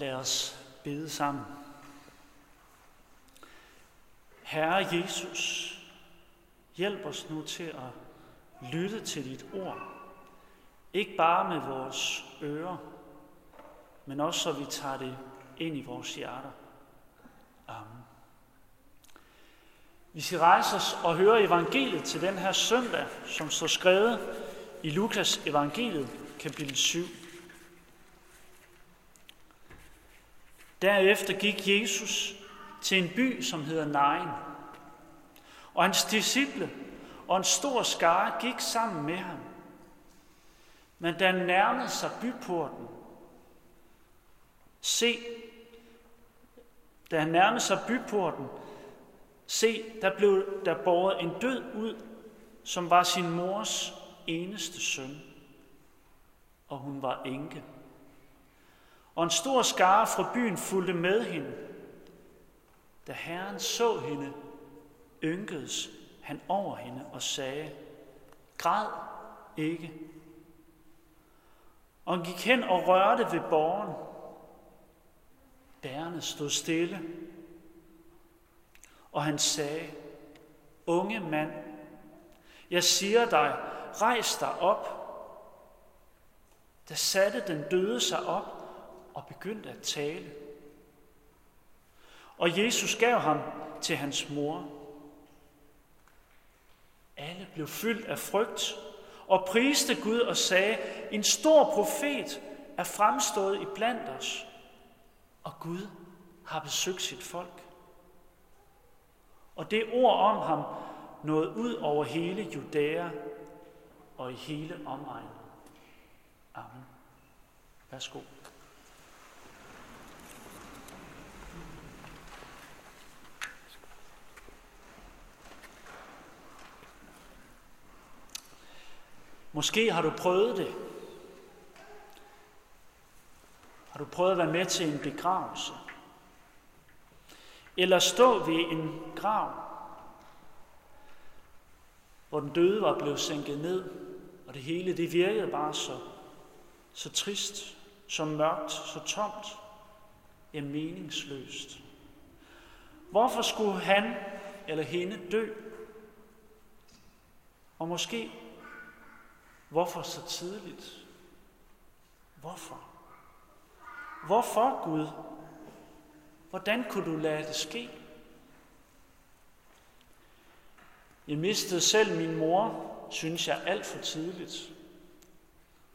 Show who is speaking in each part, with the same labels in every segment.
Speaker 1: Lad os bede sammen. Herre Jesus, hjælp os nu til at lytte til dit ord. Ikke bare med vores ører, men også så vi tager det ind i vores hjerter. Amen. Vi skal rejse os og høre evangeliet til den her søndag, som står skrevet i Lukas evangeliet, kapitel 7. Derefter gik Jesus til en by, som hedder Nain. Og hans disciple og en stor skare gik sammen med ham. Men da han nærmede sig byporten, se, da han nærmede sig byporten, se, der blev der båret en død ud, som var sin mors eneste søn, og hun var enke. Og en stor skare fra byen fulgte med hende. Da Herren så hende, ynkedes han over hende og sagde, græd ikke. Og han gik hen og rørte ved borgen. Bærene stod stille. Og han sagde, unge mand, jeg siger dig, rejs dig op. Da satte den døde sig op og begyndte at tale. Og Jesus gav ham til hans mor. Alle blev fyldt af frygt og priste Gud og sagde, en stor profet er fremstået i blandt os, og Gud har besøgt sit folk. Og det ord om ham nåede ud over hele Judæa og i hele omegnen. Amen. Værsgo. Måske har du prøvet det. Har du prøvet at være med til en begravelse? Eller stå ved en grav, hvor den døde var blevet sænket ned, og det hele det virkede bare så, så trist, så mørkt, så tomt, ja meningsløst. Hvorfor skulle han eller hende dø? Og måske Hvorfor så tidligt? Hvorfor? Hvorfor, Gud? Hvordan kunne du lade det ske? Jeg mistede selv min mor, synes jeg, alt for tidligt.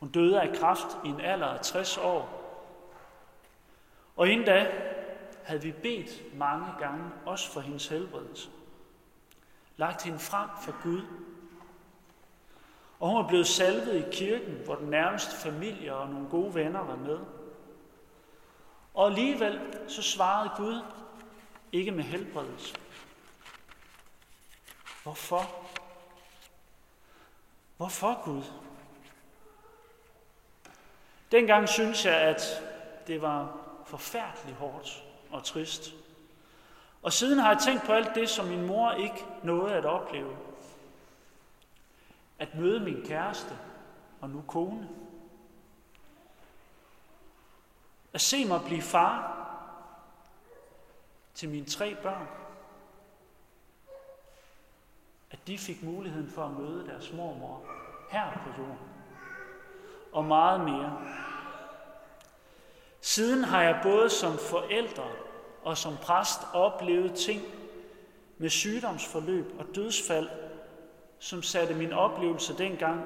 Speaker 1: Hun døde af kræft i en alder af 60 år. Og inden da havde vi bedt mange gange, også for hendes helbredelse. Lagt hende frem for Gud og hun var blevet salvet i kirken, hvor den nærmeste familie og nogle gode venner var med. Og alligevel så svarede Gud ikke med helbredelse. Hvorfor? Hvorfor Gud? Dengang synes jeg, at det var forfærdeligt hårdt og trist. Og siden har jeg tænkt på alt det, som min mor ikke nåede at opleve at møde min kæreste og nu kone. At se mig blive far til mine tre børn. At de fik muligheden for at møde deres mormor her på jorden. Og meget mere. Siden har jeg både som forældre og som præst oplevet ting med sygdomsforløb og dødsfald, som satte min oplevelse dengang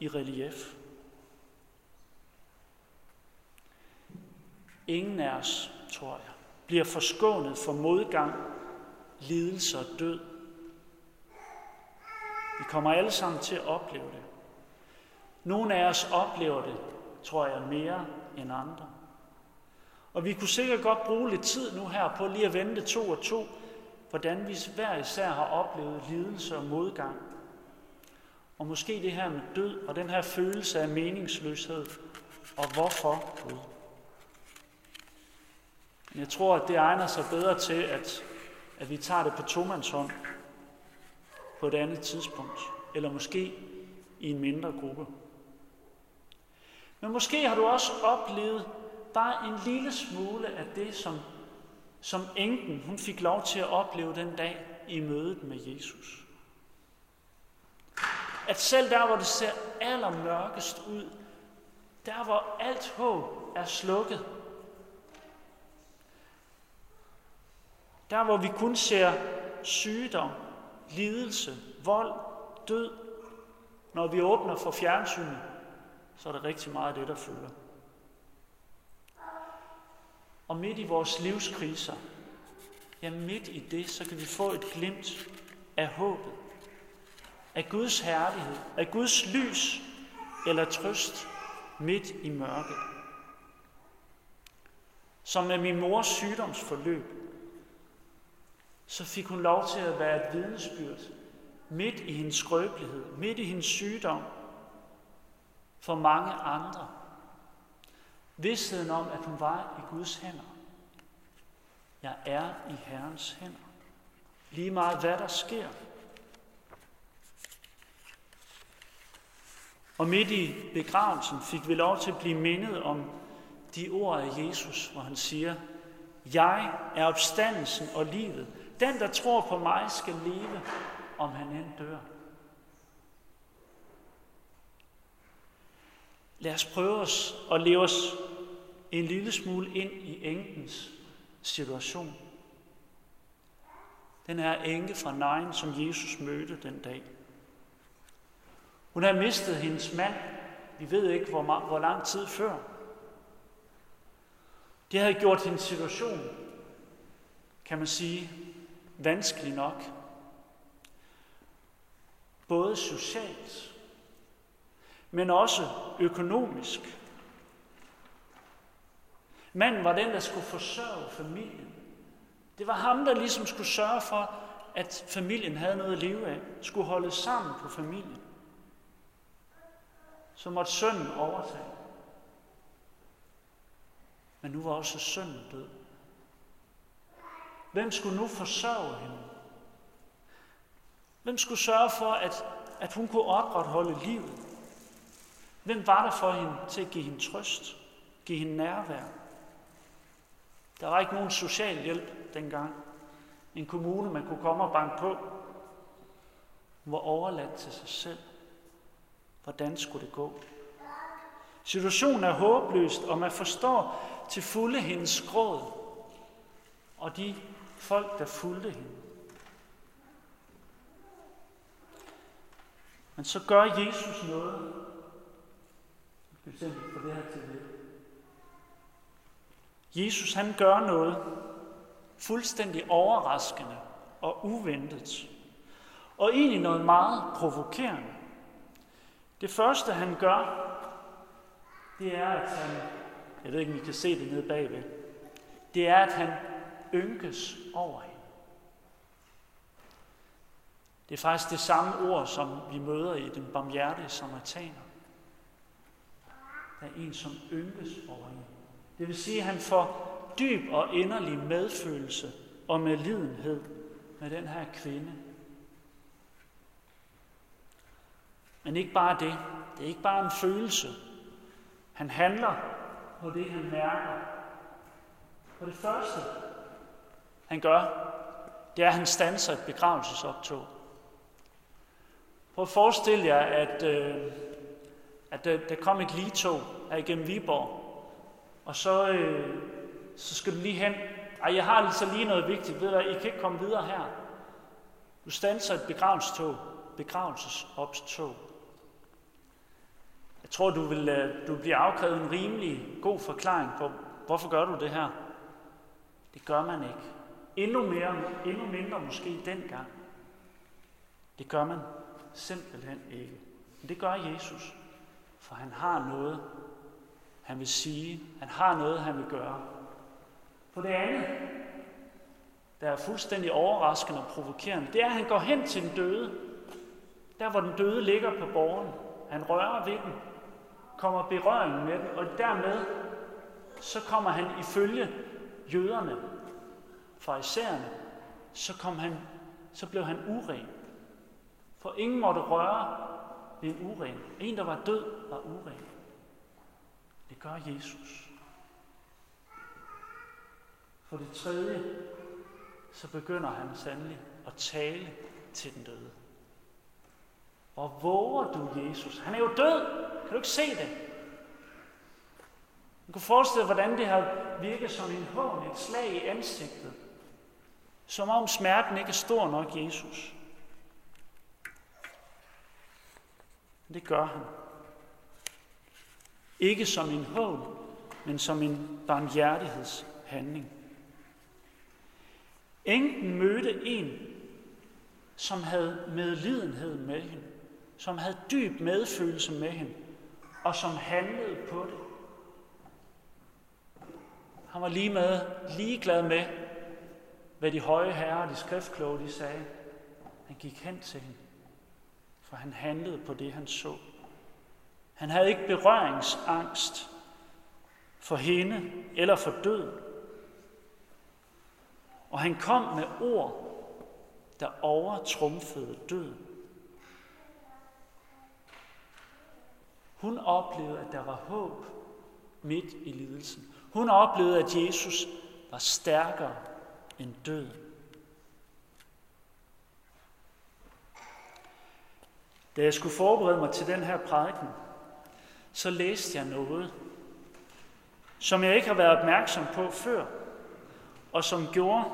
Speaker 1: i relief. Ingen af os, tror jeg, bliver forskånet for modgang, lidelse og død. Vi kommer alle sammen til at opleve det. Nogle af os oplever det, tror jeg, mere end andre. Og vi kunne sikkert godt bruge lidt tid nu her på lige at vente to og to hvordan vi hver især har oplevet lidelse og modgang. Og måske det her med død og den her følelse af meningsløshed. Og hvorfor Gud? Men jeg tror, at det egner sig bedre til, at, at vi tager det på tomandshånd på et andet tidspunkt. Eller måske i en mindre gruppe. Men måske har du også oplevet bare en lille smule af det, som, som enken hun fik lov til at opleve den dag i mødet med Jesus. At selv der, hvor det ser allermørkest ud, der hvor alt håb er slukket, der hvor vi kun ser sygdom, lidelse, vold, død, når vi åbner for fjernsynet, så er der rigtig meget af det, der følger. Og midt i vores livskriser, ja midt i det, så kan vi få et glimt af håbet, af Guds herlighed, af Guds lys eller trøst midt i mørket. Som med min mors sygdomsforløb, så fik hun lov til at være et vidnesbyrd midt i hendes skrøbelighed, midt i hendes sygdom, for mange andre. Vidstheden om, at hun var i Guds hænder. Jeg er i Herrens hænder. Lige meget hvad der sker. Og midt i begravelsen fik vi lov til at blive mindet om de ord af Jesus, hvor han siger, Jeg er opstandelsen og livet. Den, der tror på mig, skal leve, om han end dør. Lad os prøve os at leve os en lille smule ind i enkens situation. Den er enke fra Nain, som Jesus mødte den dag. Hun har mistet hendes mand, vi ved ikke hvor, hvor lang tid før. Det havde gjort hendes situation, kan man sige, vanskelig nok. Både socialt, men også økonomisk. Manden var den, der skulle forsørge familien. Det var ham, der ligesom skulle sørge for, at familien havde noget at leve af, skulle holde sammen på familien. Så måtte sønnen overtage. Men nu var også sønnen død. Hvem skulle nu forsørge hende? Hvem skulle sørge for, at, at hun kunne opretholde livet? Hvem var der for hende til at give hende trøst, give hende nærvær? Der var ikke nogen social hjælp dengang. En kommune, man kunne komme og banke på. Hun var overladt til sig selv. Hvordan skulle det gå? Situationen er håbløst, og man forstår til fulde hendes gråd og de folk, der fulgte hende. Men så gør Jesus noget. Vi for det her til det. Jesus han gør noget fuldstændig overraskende og uventet. Og egentlig noget meget provokerende. Det første han gør, det er, at han, jeg ved ikke, om I kan se det nede bagved, det er, at han ynkes over hende. Det er faktisk det samme ord, som vi møder i den barmhjertige samaritaner. Der er en, som ynkes over en. Det vil sige, at han får dyb og inderlig medfølelse og medlidenhed med den her kvinde. Men ikke bare det. Det er ikke bare en følelse. Han handler på det, han mærker. For det første, han gør, det er, at han stanser et begravelsesoptog. Prøv at forestille jer, at, øh, at der, der kom et ligetog her igennem Viborg, og så, øh, så skal du lige hen. Ej, jeg har så lige noget vigtigt. Ved du I kan ikke komme videre her. Du standser et begravelsestog, begravelsesopstog. Jeg tror, du vil, øh, du bliver afkrævet en rimelig god forklaring på, hvorfor gør du det her. Det gør man ikke. Endnu, mere, endnu mindre måske dengang. Det gør man simpelthen ikke. Men det gør Jesus, for han har noget, han vil sige. Han har noget, han vil gøre. På det andet, der er fuldstændig overraskende og provokerende, det er, at han går hen til den døde. Der, hvor den døde ligger på borgen. Han rører ved den, kommer berøring med den, og dermed så kommer han ifølge jøderne, farisæerne, så, kom han, så blev han uren. For ingen måtte røre ved en uren. En, der var død, var uren. Det gør Jesus. For det tredje, så begynder han sandelig at tale til den døde. Og våger du Jesus? Han er jo død. Kan du ikke se det? Du kan forestille hvordan det har virket som en hån, et slag i ansigtet. Som om smerten ikke er stor nok, Jesus. Det gør han. Ikke som en hån, men som en barmhjertighedshandling. Enken mødte en, som havde medlidenhed med hende, som havde dyb medfølelse med hende, og som handlede på det. Han var lige med, ligeglad med, hvad de høje herrer, de skriftkloge, de sagde. Han gik hen til hende, for han handlede på det, han så. Han havde ikke berøringsangst for hende eller for døden. Og han kom med ord, der overtrumfede døden. Hun oplevede, at der var håb midt i lidelsen. Hun oplevede, at Jesus var stærkere end døden. Da jeg skulle forberede mig til den her prædiken, så læste jeg noget, som jeg ikke har været opmærksom på før, og som gjorde,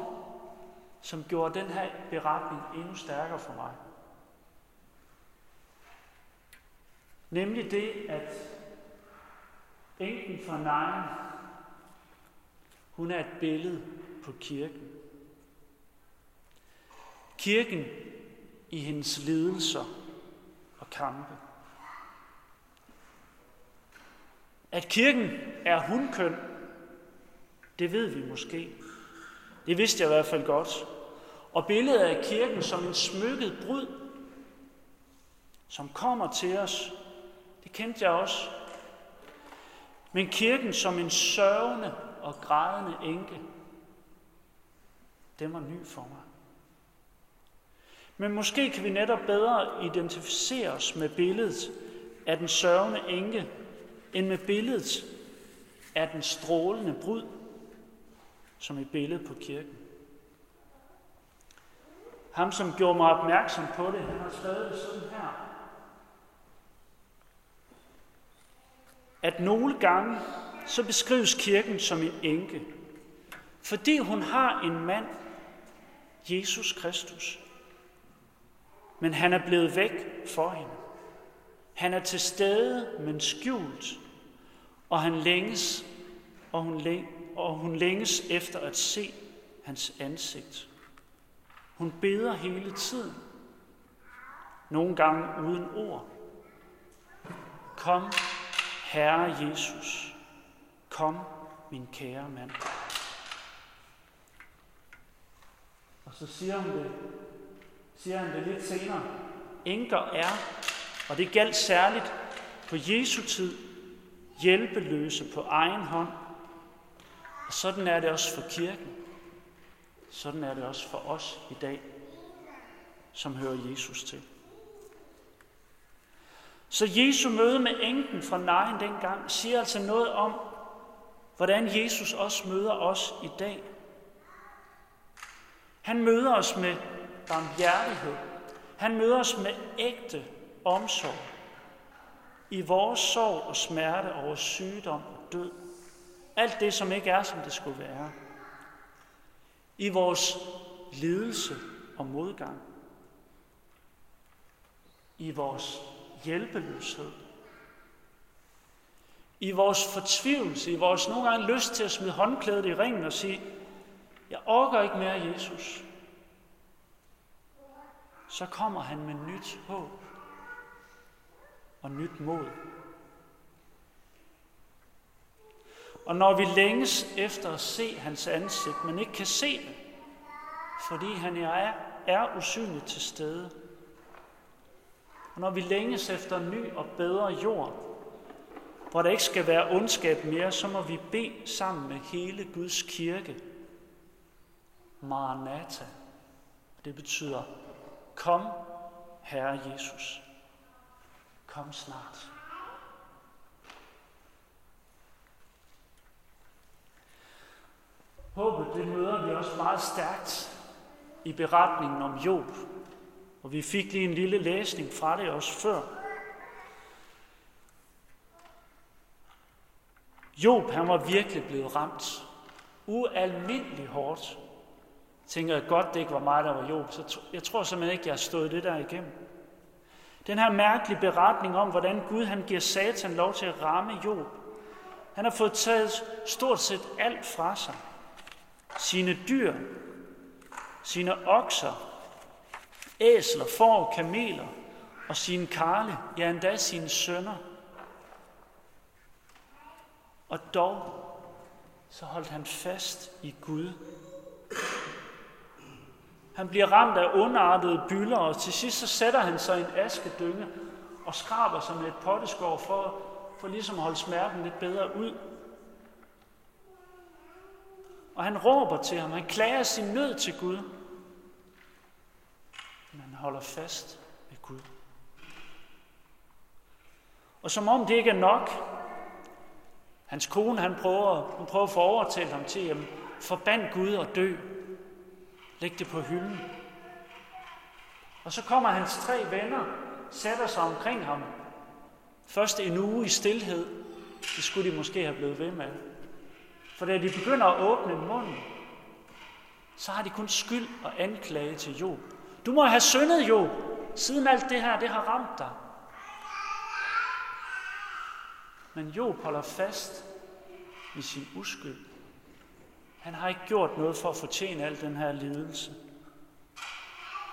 Speaker 1: som gjorde den her beretning endnu stærkere for mig. Nemlig det, at enken for Nain, hun er et billede på kirken. Kirken i hendes lidelser og kampe. At kirken er hunkøn, det ved vi måske. Det vidste jeg i hvert fald godt. Og billedet af kirken som en smykket brud, som kommer til os, det kendte jeg også. Men kirken som en sørgende og grædende enke, den var ny for mig. Men måske kan vi netop bedre identificere os med billedet af den sørgende enke, end med billedet af den strålende brud, som et billede på kirken. Ham, som gjorde mig opmærksom på det, han har skrevet det sådan her. At nogle gange, så beskrives kirken som en enke, fordi hun har en mand, Jesus Kristus. Men han er blevet væk for hende. Han er til stede, men skjult, og han længes, og hun, læ- og hun længes efter at se hans ansigt. Hun beder hele tiden, nogle gange uden ord. Kom, Herre Jesus, kom, min kære mand. Og så siger han det, siger han det lidt senere. Enker er, og det galt særligt på Jesu tid, hjælpeløse på egen hånd. Og sådan er det også for kirken. Sådan er det også for os i dag, som hører Jesus til. Så Jesu møde med enken fra Nain dengang siger altså noget om, hvordan Jesus også møder os i dag. Han møder os med barmhjertighed. Han møder os med ægte omsorg. I vores sorg og smerte over sygdom og død. Alt det, som ikke er, som det skulle være. I vores lidelse og modgang. I vores hjælpeløshed. I vores fortvivlelse, i vores nogle gange lyst til at smide håndklædet i ringen og sige, jeg orker ikke mere, Jesus. Så kommer han med nyt håb og nyt mod. Og når vi længes efter at se hans ansigt, men ikke kan se det, fordi han er, er usynligt til stede, og når vi længes efter en ny og bedre jord, hvor der ikke skal være ondskab mere, så må vi bede sammen med hele Guds kirke. Maranatha. Det betyder, kom, Herre Jesus. Kom snart. Håbet, det møder vi også meget stærkt i beretningen om Job. Og vi fik lige en lille læsning fra det også før. Job, han var virkelig blevet ramt. Ualmindelig hårdt. Tænker jeg godt, det ikke var mig, der var Job. Så jeg tror simpelthen ikke, jeg har stået det der igennem. Den her mærkelige beretning om, hvordan Gud han giver Satan lov til at ramme Job. Han har fået taget stort set alt fra sig. Sine dyr, sine okser, æsler, får, kameler og sine karle, ja endda sine sønner. Og dog så holdt han fast i Gud. Han bliver ramt af ondartede byller, og til sidst så sætter han sig i en askedynge og skraber sig med et potteskår for, for ligesom at holde smerten lidt bedre ud. Og han råber til ham, han klager sin nød til Gud. Men han holder fast ved Gud. Og som om det ikke er nok, hans kone han prøver, hun prøver at få overtalt ham til, at forband Gud og dø. Læg det på hylden. Og så kommer hans tre venner, sætter sig omkring ham. Først en uge i stillhed. Det skulle de måske have blevet ved med. For da de begynder at åbne munden, så har de kun skyld og anklage til Job. Du må have syndet, Job, siden alt det her, det har ramt dig. Men Job holder fast i sin uskyld. Han har ikke gjort noget for at fortjene al den her lidelse.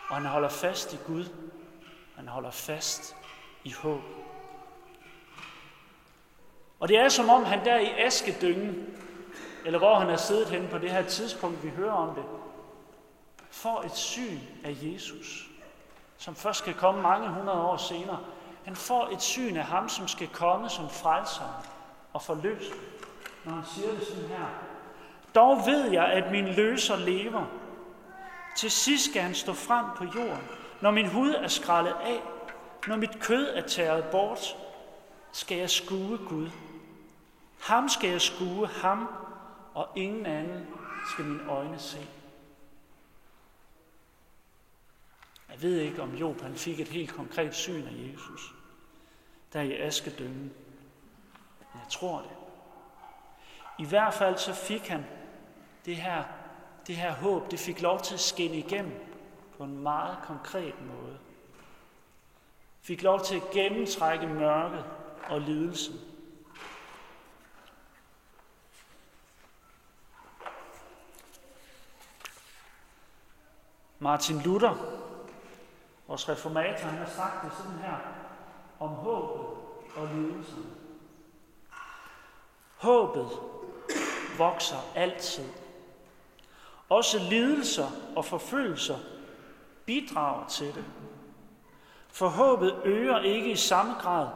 Speaker 1: Og han holder fast i Gud. Han holder fast i håb. Og det er som om han der i askedyngen, eller hvor han er siddet henne på det her tidspunkt, vi hører om det, får et syn af Jesus, som først skal komme mange hundrede år senere. Han får et syn af ham, som skal komme som frelser og forløser, når han siger det sådan her. Dog ved jeg, at min løser lever. Til sidst skal han stå frem på jorden, når min hud er skrællet af, når mit kød er tæret bort, skal jeg skue Gud. Ham skal jeg skue, ham og ingen anden skal mine øjne se. Jeg ved ikke, om Job han fik et helt konkret syn af Jesus, der i askedømmen. Men jeg tror det. I hvert fald så fik han det her, det her håb, det fik lov til at skinne igennem på en meget konkret måde. Fik lov til at gennemtrække mørket og lidelsen. Martin Luther, vores reformator, han har sagt det sådan her om håbet og lidelsen. Håbet vokser altid. Også lidelser og forfølgelser bidrager til det. For håbet øger ikke i samme grad,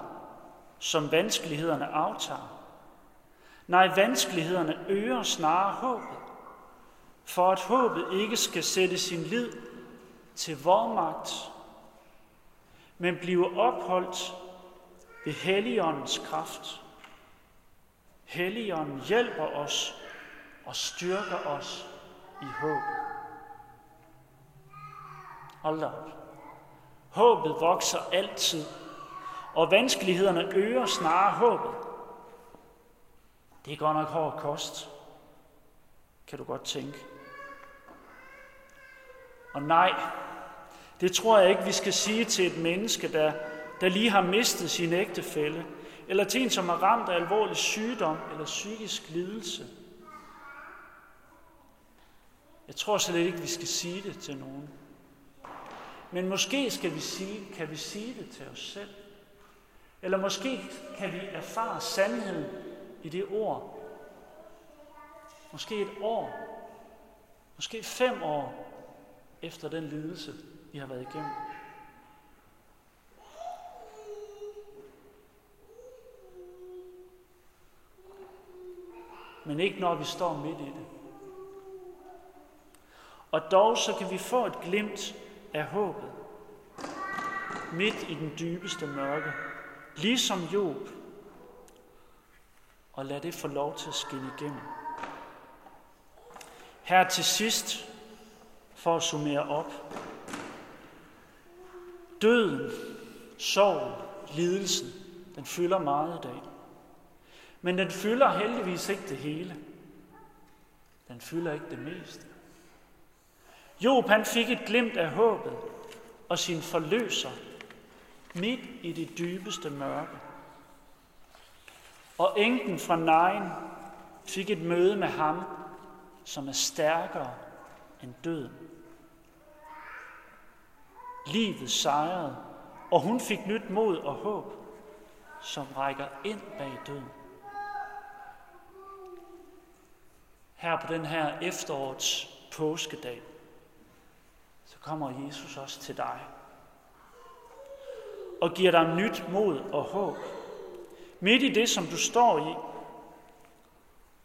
Speaker 1: som vanskelighederne aftager. Nej, vanskelighederne øger snarere håbet for at håbet ikke skal sætte sin lid til vormagt, men blive opholdt ved Helligåndens kraft. Helligånden hjælper os og styrker os i håb. Hold op. Håbet vokser altid, og vanskelighederne øger snarere håbet. Det er godt nok hård kost, kan du godt tænke. Og nej, det tror jeg ikke, vi skal sige til et menneske, der, der lige har mistet sin ægtefælle, eller til en, som er ramt af alvorlig sygdom eller psykisk lidelse. Jeg tror slet ikke, vi skal sige det til nogen. Men måske skal vi sige, kan vi sige det til os selv. Eller måske kan vi erfare sandheden i det ord. Måske et år. Måske fem år efter den lidelse, vi har været igennem. Men ikke når vi står midt i det. Og dog så kan vi få et glimt af håbet midt i den dybeste mørke, ligesom Job, og lad det få lov til at skinne igennem. Her til sidst, for at summere op. Døden, sorgen, lidelsen, den fylder meget i dag. Men den fylder heldigvis ikke det hele. Den fylder ikke det meste. Job han fik et glimt af håbet og sin forløser midt i det dybeste mørke. Og enken fra Nejen fik et møde med ham, som er stærkere end døden. Livet sejrede, og hun fik nyt mod og håb, som rækker ind bag døden. Her på den her efterårets påskedag, kommer Jesus også til dig og giver dig nyt mod og håb. Midt i det, som du står i.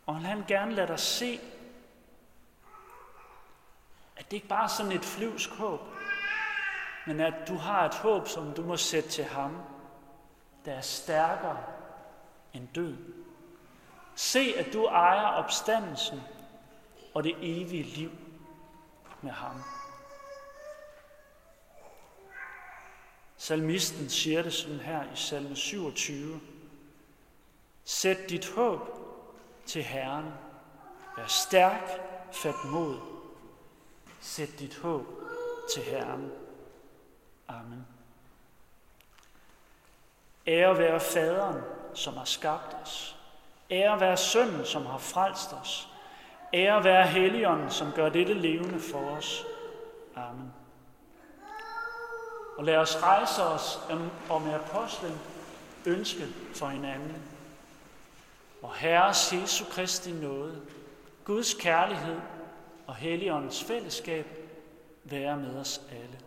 Speaker 1: Og han gerne lader dig se, at det ikke bare er sådan et flyvsk håb, men at du har et håb, som du må sætte til ham, der er stærkere end døden. Se, at du ejer opstandelsen og det evige liv med ham. Salmisten siger det sådan her i salme 27. Sæt dit håb til Herren. Vær stærk, fat mod. Sæt dit håb til Herren. Amen. Ære være faderen, som har skabt os. Ære være sønnen, som har frelst os. Ære være helligånden, som gør dette levende for os. Amen. Og lad os rejse os og med apostlen ønske for hinanden. Og Herres Jesu Kristi nåde, Guds kærlighed og Helligåndens fællesskab være med os alle.